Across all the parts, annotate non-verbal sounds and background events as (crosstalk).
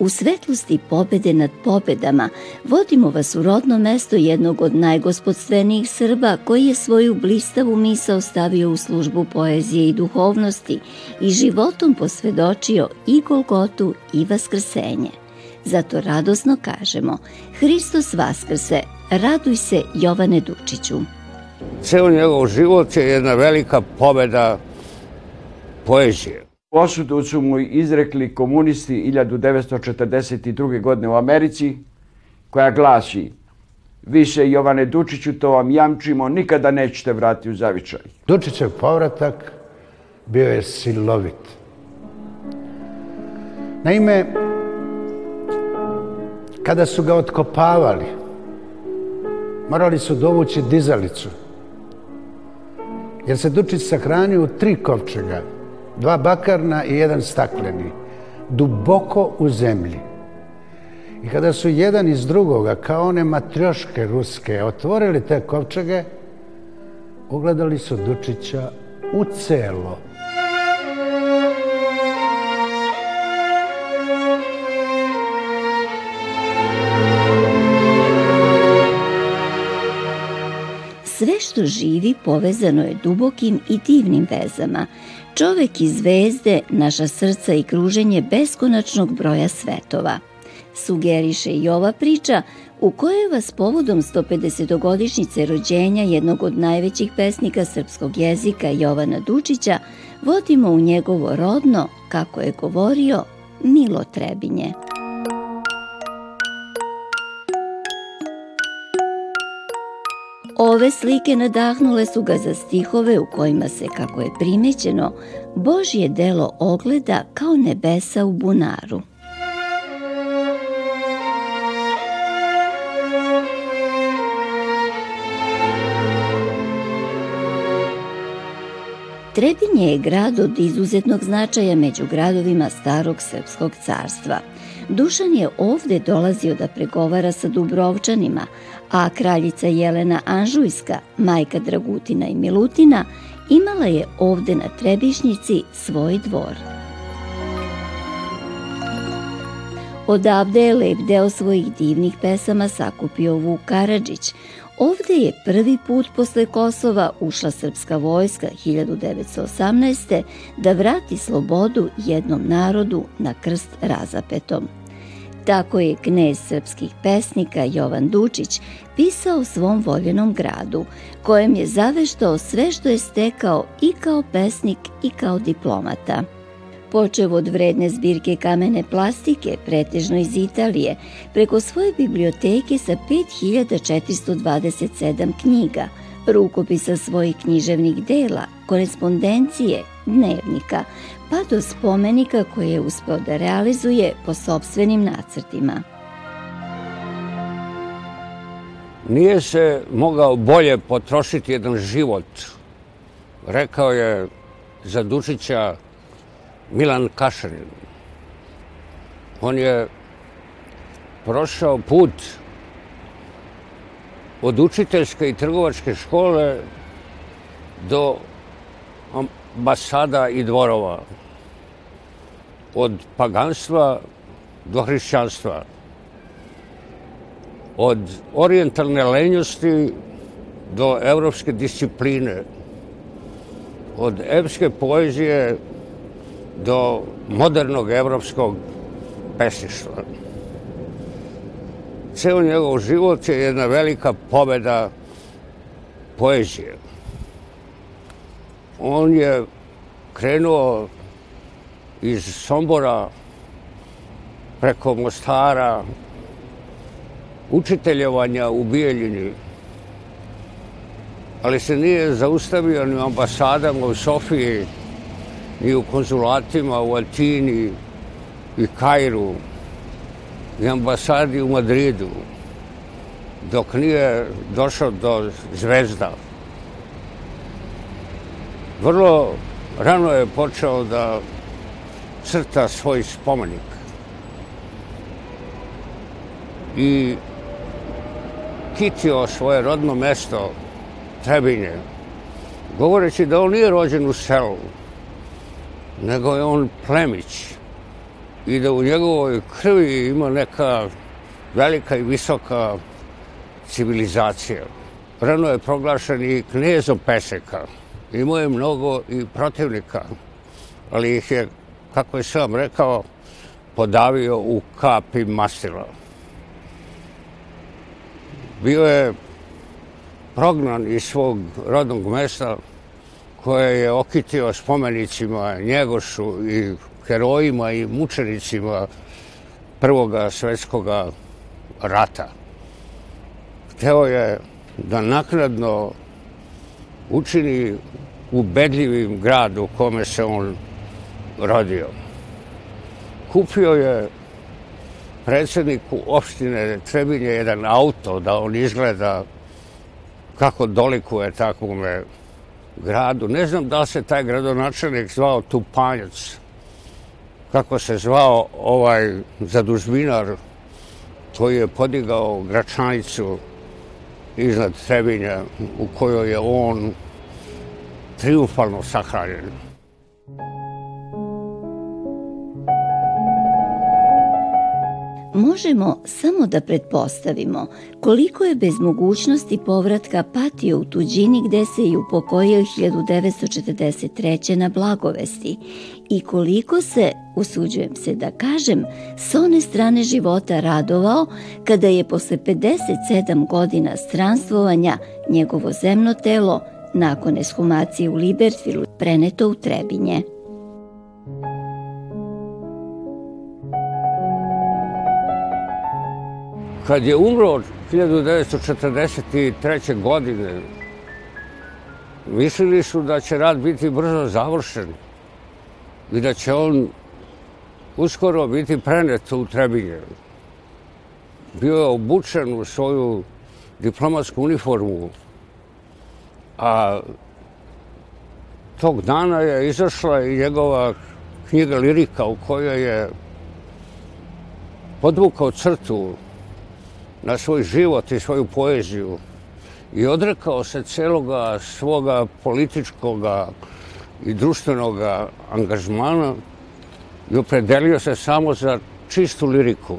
U svetlosti pobede nad pobedama vodimo vas u rodno mesto jednog od najgospodstvenijih Srba koji je svoju blistavu misao stavio u službu poezije i duhovnosti i životom posvedočio i Golgotu i Vaskrsenje. Zato radosno kažemo Hristos Vaskrse, raduj se Jovane Dučiću. Ceo njegov život je jedna velika pobeda poezije. Osudu su mu izrekli komunisti 1942. godine u Americi, koja glasi Više Jovane Dučiću, to vam jamčimo, nikada nećete vratiti u zavičaj. Dučićev povratak bio je silovit. Naime, kada su ga otkopavali, morali su dovući dizalicu, jer se Dučić sahranio u tri kovčega – dva bakarna i jedan stakleni, duboko u zemlji. I kada su jedan iz drugoga, kao one matrioške ruske, otvorili te kovčege, ugledali su Dučića u celo. Sve što živi povezano je dubokim i divnim vezama, Čovek i zvezde, naša srca i kruženje beskonačnog broja svetova. Sugeriše i ova priča u kojoj vas povodom 150-godišnjice rođenja jednog od najvećih pesnika srpskog jezika Jovana Dučića vodimo u njegovo rodno, kako je govorio, Milo Trebinje. Ove slike nadahnule su ga za stihove u kojima se, kako je primećeno, Božje delo ogleda kao nebesa u bunaru. Trebinje je grad od izuzetnog značaja među gradovima Starog Srpskog carstva. Dušan je ovde dolazio da pregovara sa Dubrovčanima, a kraljica Jelena Anžujska, majka Dragutina i Milutina, imala je ovde na Trebišnjici svoj dvor. Odavde je lep deo svojih divnih pesama sakupio Vuk Karadžić. Ovde je prvi put posle Kosova ušla srpska vojska 1918. da vrati slobodu jednom narodu na krst razapetom. Tako je knez srpskih pesnika Jovan Dučić pisao svom voljenom gradu, kojem je zaveštao sve što je stekao i kao pesnik i kao diplomata. Počev od vredne zbirke kamene plastike, pretežno iz Italije, preko svoje biblioteke sa 5427 knjiga, rukopisa svojih književnih dela, korespondencije, dnevnika, pa do spomenika koje je uspeo da realizuje po sobstvenim nacrtima. Nije se mogao bolje potrošiti jedan život, rekao je za Dučića Milan Kašanin. On je prošao put od učiteljske i trgovačke škole do ambasada i dvorova. Od paganstva do hrišćanstva, od orijentalne lenjosti do evropske discipline, od epske poezije do modernog evropskog pesništva. Ceo njegov život je jedna velika pobeda poezije. On je krenuo iz Sombora preko Mostara, učiteljevanja u Bijeljini, ali se nije zaustavio ni ambasadama u Sofiji, ni u konzulatima u Atini i Kairu, ni ambasadi u Madridu, dok nije došao do zvezda. Vrlo rano je počeo da crta svoj spomenik. I kitio svoje rodno mesto Trebinje, govoreći da on nije rođen u selu, nego je on plemić i da u njegovoj krvi ima neka velika i visoka civilizacija. Rano je proglašen i knezom peseka. Imao je mnogo i protivnika, ali ih je, kako je sam rekao, podavio u kapi masila. Bio je prognan iz svog rodnog mesta koje je okitio spomenicima Njegošu i herojima i mučenicima Prvoga svetskog rata. Hteo je da naknadno učini ubedljivim grad u kome se on rodio. Kupio je predsedniku opštine Trebinje jedan auto da on izgleda kako dolikuje takvome gradu. Ne znam da se taj gradonačelnik zvao Tupanjac, kako se zvao ovaj zadužbinar koji je podigao Gračanicu iznad Trebinja u kojoj je on triumfalno sahranjen. Možemo samo da pretpostavimo koliko je bez mogućnosti povratka patio u tuđini gde se i upokojio 1943. na Blagovesti i koliko se, usuđujem se da kažem, s one strane života radovao kada je posle 57 godina stranstvovanja njegovo zemno telo nakon eshumacije u Libertvilu preneto u Trebinje. Kad je umro 1943. godine, mislili su da će rad biti brzo završen i da će on uskoro biti prenet u Trebinje. Bio je obučen u svoju diplomatsku uniformu, a tog dana je izašla i njegova knjiga lirika u kojoj je podvukao crtu na svoj život i svoju poeziju i odrekao se celoga svoga političkog i društvenog angažmana i opredelio se samo za čistu liriku.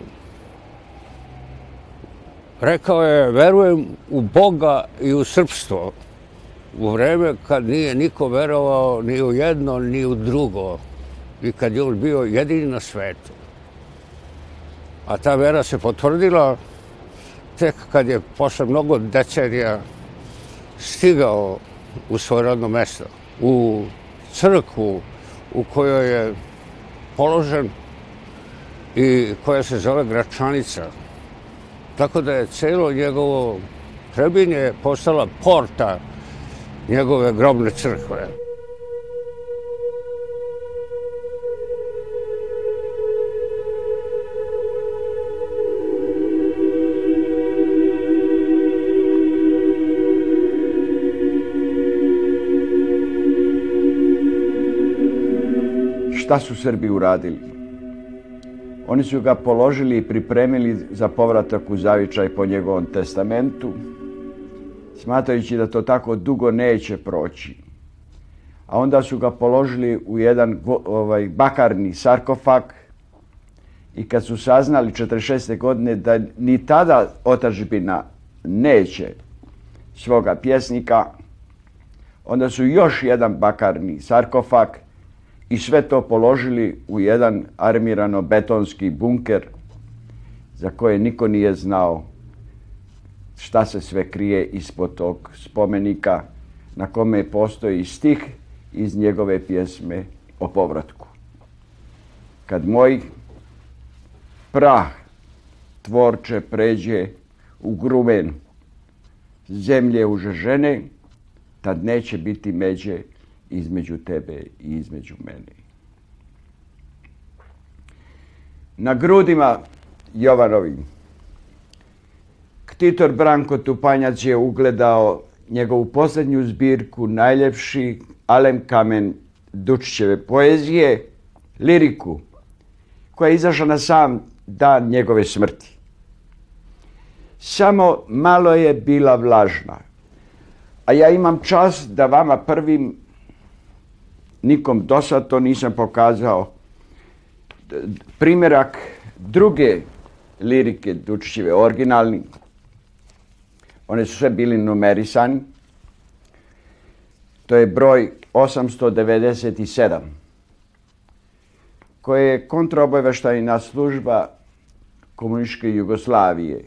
Rekao je, verujem u Boga i u srpstvo u vreme kad nije niko verovao ni u jedno, ni u drugo i kad je on bio jedini na svetu. A ta vera se potvrdila tek kad je posle mnogo decenija stigao u svoje rodno mesto, u crkvu u kojoj je položen i koja se zove Gračanica. Tako da je celo njegovo Trebinje postala porta njegove grobne crkve. Šta su Srbi uradili. Oni su ga položili i pripremili za povratak u zavičaj po njegovom testamentu, smatrajući da to tako dugo neće proći. A onda su ga položili u jedan ovaj, bakarni sarkofag i kad su saznali 46. godine da ni tada otačbina neće svoga pjesnika, onda su još jedan bakarni sarkofag i sve to položili u jedan armirano-betonski bunker za koje niko nije znao šta se sve krije ispod tog spomenika na kome postoji stih iz njegove pjesme o povratku. Kad moj prah tvorče pređe u grumen zemlje užežene, tad neće biti međe između tebe i između mene. Na grudima Jovanovim Ktitor Branko Tupanjac je ugledao njegovu posljednju zbirku, najljepši Alem Kamen Dučićeve poezije, liriku, koja je izašla na sam dan njegove smrti. Samo malo je bila vlažna, a ja imam čas da vama prvim nikom do sad to nisam pokazao. primjerak druge lirike Dučićeve, originalni. One su sve bili numerisani. To je broj 897 koje je kontraobaveštajna služba komunističke Jugoslavije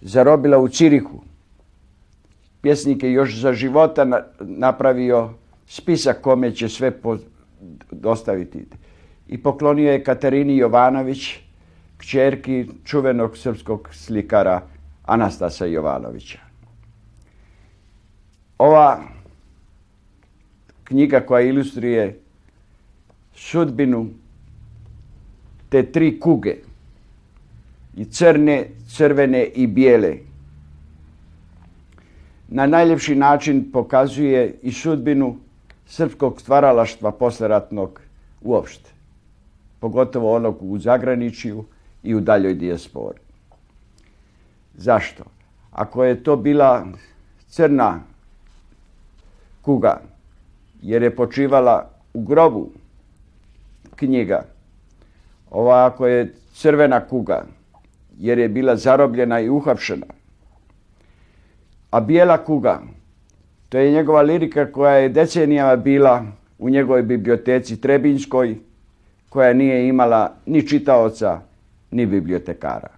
zarobila u Cirihu. Pjesnik je još za života napravio spisak kome će sve dostaviti. I poklonio je Katerini Jovanović, kćerki čuvenog srpskog slikara Anastasa Jovanovića. Ova knjiga koja ilustruje sudbinu te tri kuge i crne, crvene i bijele na najljepši način pokazuje i sudbinu srpskog stvaralaštva posleratnog uopšte. Pogotovo onog u zagraničiju i u daljoj dijaspori. Zašto? Ako je to bila crna kuga, jer je počivala u grobu knjiga, ova ako je crvena kuga, jer je bila zarobljena i uhapšena, a bijela kuga, to je njegova lirika koja je decenijama bila u njegovoj biblioteci Trebinskoj, koja nije imala ni čitaoca, ni bibliotekara.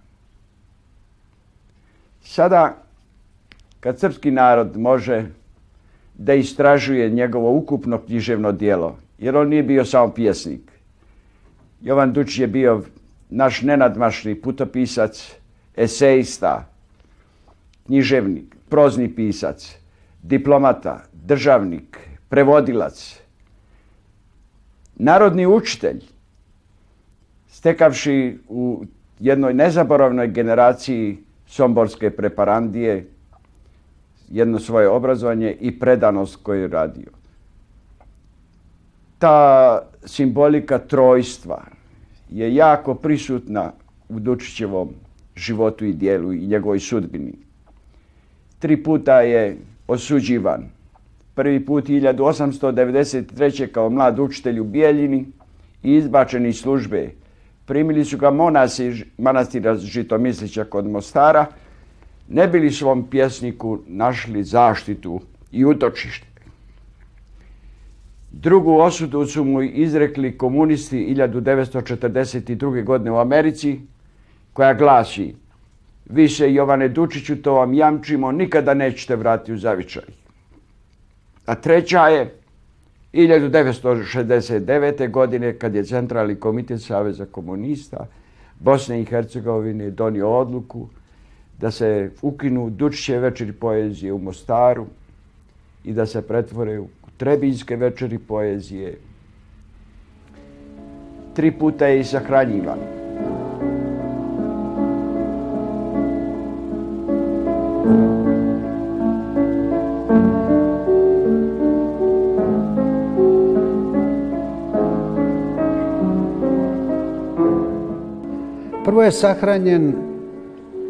Sada, kad srpski narod može da istražuje njegovo ukupno književno dijelo, jer on nije bio samo pjesnik. Jovan Dučić je bio naš nenadmašni putopisac, esejista, književnik, prozni pisac, diplomata, državnik, prevodilac, narodni učitelj, stekavši u jednoj nezaboravnoj generaciji somborske preparandije jedno svoje obrazovanje i predanost koju je radio. Ta simbolika trojstva je jako prisutna u Dučićevom životu i dijelu i njegovoj sudbini. Tri puta je osuđivan. Prvi put 1893. kao mlad učitelj u Bijeljini i izbačen iz službe. Primili su ga monasi manastira Žitomislića kod Mostara, ne bili svom pjesniku našli zaštitu i utočište. Drugu osudu su mu izrekli komunisti 1942. godine u Americi, koja glasi više Jovane Dučiću, to vam jamčimo, nikada nećete vratiti u zavičaj. A treća je 1969. godine kad je Centralni komitet Saveza komunista Bosne i Hercegovine donio odluku da se ukinu Dučiće večeri poezije u Mostaru i da se pretvore u Trebinske večeri poezije. Tri puta je i sahranjivan. Prvo je sahranjen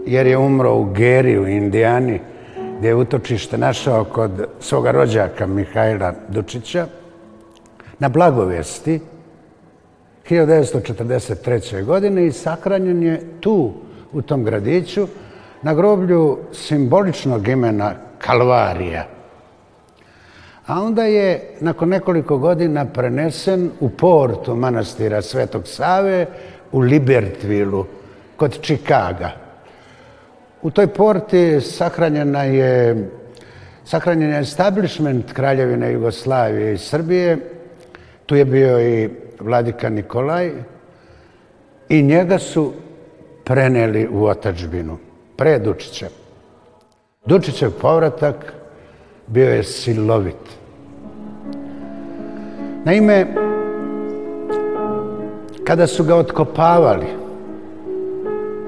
jer je umro u Geri u Indijani, gdje je utočište našao kod svoga rođaka Mihajla Dučića, na Blagovesti 1943. godine i sahranjen je tu, u tom gradiću, na groblju simboličnog imena Kalvarija. A onda je nakon nekoliko godina prenesen u portu manastira Svetog Save u Libertvilu kod Čikaga. U toj porti sahranjena je sahranjen je establishment Kraljevine Jugoslavije i Srbije. Tu je bio i vladika Nikolaj i njega su preneli u otačbinu pre Dučića. Dučićev povratak bio je silovit. Naime, kada su ga otkopavali,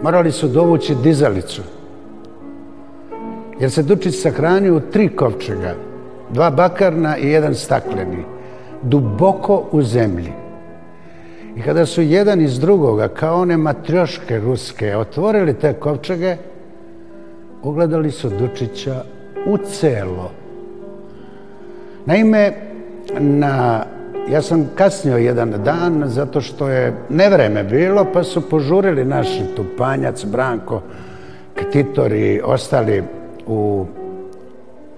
morali su dovući dizalicu jer se Dučić sahranio u tri kovčega, dva bakarna i jedan stakleni, duboko u zemlji. I kada su jedan iz drugoga, kao one matrioške ruske, otvorili te kovčege, ugledali su Dučića u celo. Naime, na Ja sam kasnio jedan dan zato što je nevreme bilo, pa su požurili naši Tupanjac, Branko, Ktitor i ostali u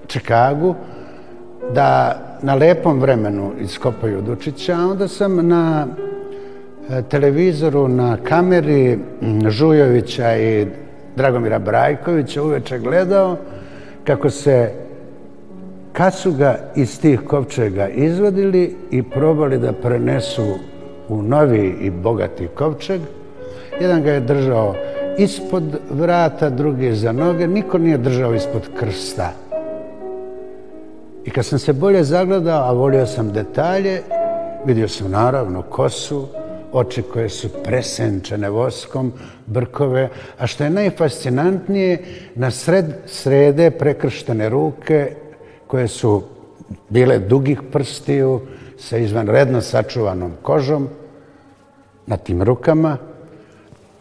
Čikagu da na lepom vremenu iskopaju Dučića, a onda sam na e, televizoru, na kameri Žujovića i Dragomira Brajkovića uveče gledao kako se kad su ga iz tih kovčega izvadili i probali da prenesu u novi i bogati kovčeg, jedan ga je držao ispod vrata, drugi za noge, niko nije držao ispod krsta. I kad sam se bolje zagledao, a volio sam detalje, vidio sam naravno kosu, oči koje su presenčene voskom, brkove, a što je najfascinantnije, na sred srede prekrštene ruke koje su bile dugih prstiju sa izvanredno sačuvanom kožom na tim rukama,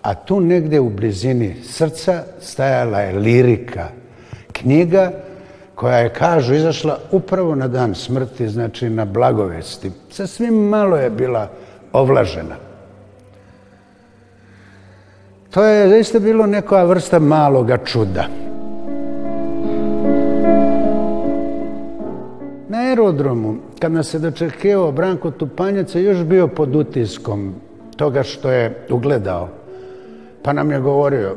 a tu negde u blizini srca stajala je lirika, knjiga koja je, kažu, izašla upravo na dan smrti, znači na blagovesti. Sa svim malo je bila ovlažena. To je zaista bilo neka vrsta maloga čuda. Na aerodromu, kad nas se dočekio Branko Tupanjac, je još bio pod utiskom toga što je ugledao. Pa nam je govorio,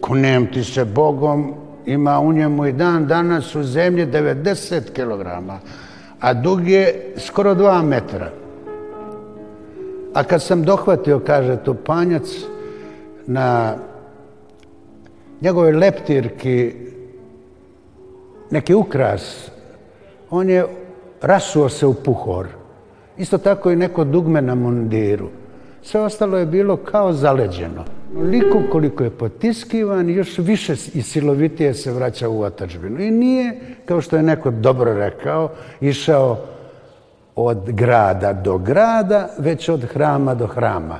kunem ti se Bogom, ima u njemu i dan danas u zemlji 90 kg, a dug je skoro 2 metra. A kad sam dohvatio, kaže Tupanjac, na njegovoj leptirki neki ukras, on je rasuo se u puhor. Isto tako i neko dugme na mundiru. Sve ostalo je bilo kao zaleđeno. Liko koliko je potiskivan, još više i silovitije se vraća u otačbinu. I nije, kao što je neko dobro rekao, išao od grada do grada, već od hrama do hrama.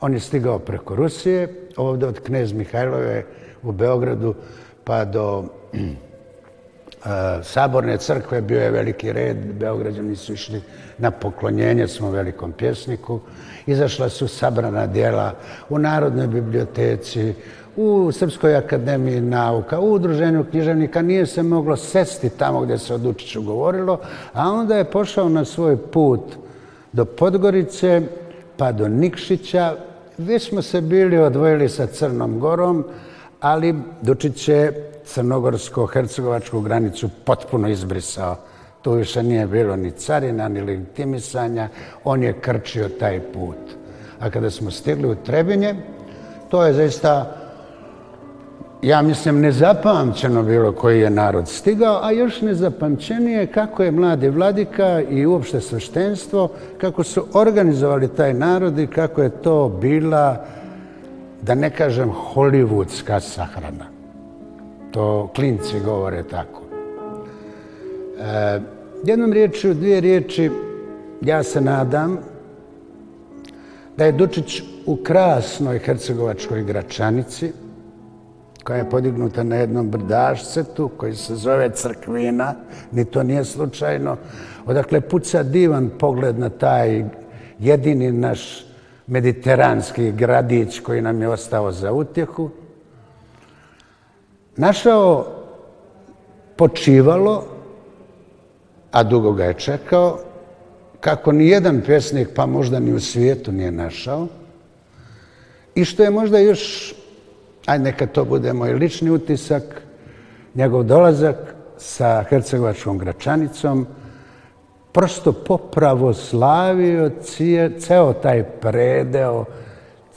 On je stigao preko Rusije, ovde od knez Mihajlove u Beogradu, pa do (clears throat) Saborne crkve bio je veliki red, Beograđani su išli na poklonjenje svom velikom pjesniku. Izašla su sabrana dijela u Narodnoj biblioteci, u Srpskoj akademiji nauka, u udruženju književnika. Nije se moglo sesti tamo gdje se o Dučiću govorilo, a onda je pošao na svoj put do Podgorice, pa do Nikšića. Već smo se bili odvojili sa Crnom Gorom, ali Dučić je crnogorsko-hercegovačku granicu potpuno izbrisao. Tu više nije bilo ni carina, ni legitimisanja. On je krčio taj put. A kada smo stigli u Trebinje, to je zaista, ja mislim, nezapamćeno bilo koji je narod stigao, a još nezapamćenije kako je mladi vladika i uopšte sveštenstvo, kako su organizovali taj narod i kako je to bila, da ne kažem, hollywoodska sahrana. To klinci govore tako. E, jednom riječu, dvije riječi, ja se nadam da je Dučić u krasnoj hercegovačkoj Gračanici, koja je podignuta na jednom brdašcetu koji se zove Crkvina, ni to nije slučajno, odakle puca divan pogled na taj jedini naš mediteranski gradić koji nam je ostao za utjehu, našao počivalo, a dugo ga je čekao, kako ni jedan pjesnik, pa možda ni u svijetu nije našao. I što je možda još, aj neka to bude moj lični utisak, njegov dolazak sa Hercegovačkom Gračanicom, prosto popravoslavio ceo taj predeo,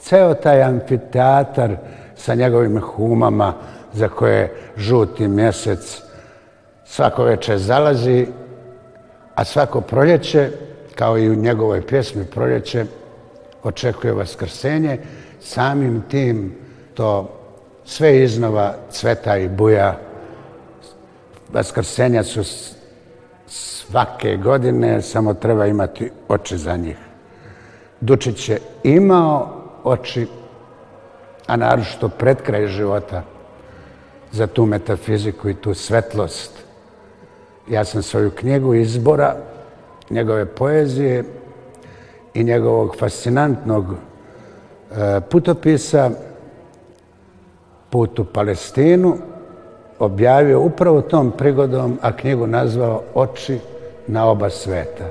ceo taj amfiteatar sa njegovim humama, za koje žuti mjesec svako večer zalazi, a svako proljeće, kao i u njegovoj pjesmi proljeće, očekuje vaskrsenje, samim tim to sve iznova cveta i buja. Vaskrsenja su svake godine, samo treba imati oči za njih. Dučić je imao oči, a naročito pred kraj života, za tu metafiziku i tu svetlost. Ja sam svoju knjigu izbora njegove poezije i njegovog fascinantnog e, putopisa Put u Palestinu objavio upravo tom prigodom, a knjigu nazvao Oči na oba sveta.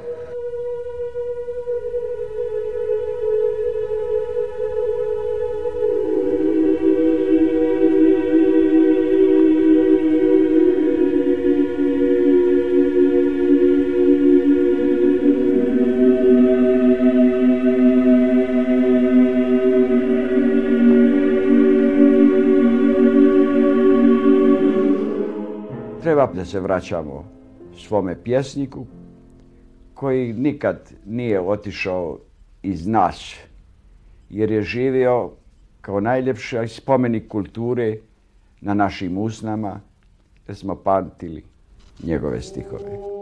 Da se vraćamo svome pjesniku koji nikad nije otišao iz nas, jer je živio kao najljepši spomenik kulture na našim usnama, da smo pamtili njegove stihove.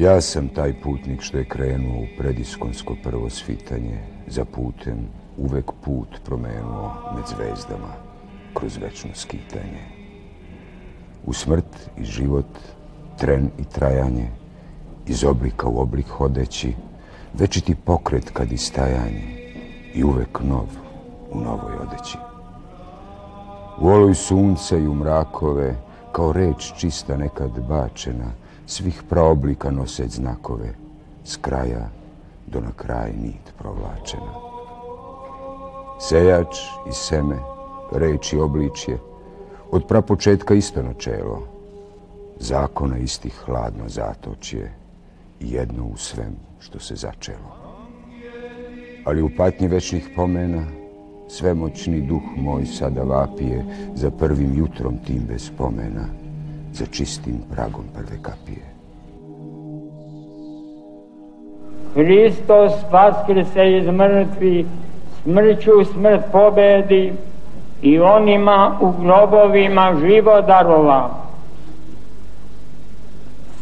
Ja sam taj putnik što je krenuo u prediskonsko prvo svitanje, za putem uvek put promenuo med zvezdama, kroz večno skitanje. U smrt i život, tren i trajanje, iz oblika u oblik hodeći, večiti pokret kad i stajanje, i uvek nov u novoj odeći. U oluj sunce i u mrakove, kao reč čista nekad bačena, svih praoblika noseć znakove, s kraja do na kraj nit provlačena. Sejač i seme, reč i obličje, od prapočetka isto načelo, zakona istih hladno zatočje jedno u svem što se začelo. Ali u patnji večnih pomena, svemoćni duh moj sada vapije za prvim jutrom tim bez spomena, za čistim pragom prve kapije. Hristos vaskrse iz mrtvi, smrću smrt pobedi i onima u grobovima živo darova.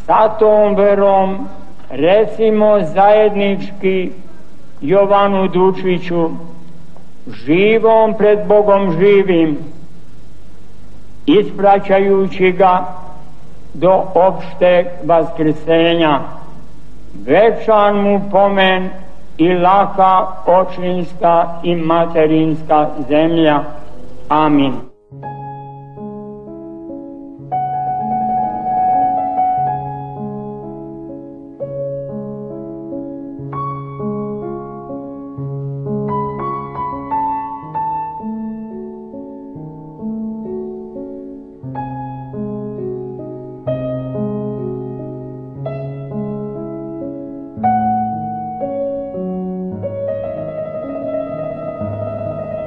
Sa tom verom recimo zajednički Jovanu Dučiću, živom pred Bogom živim, ispraćajući ga do opšteg vaskrsenja. Večan mu pomen i laka očinska i materinska zemlja. Amin.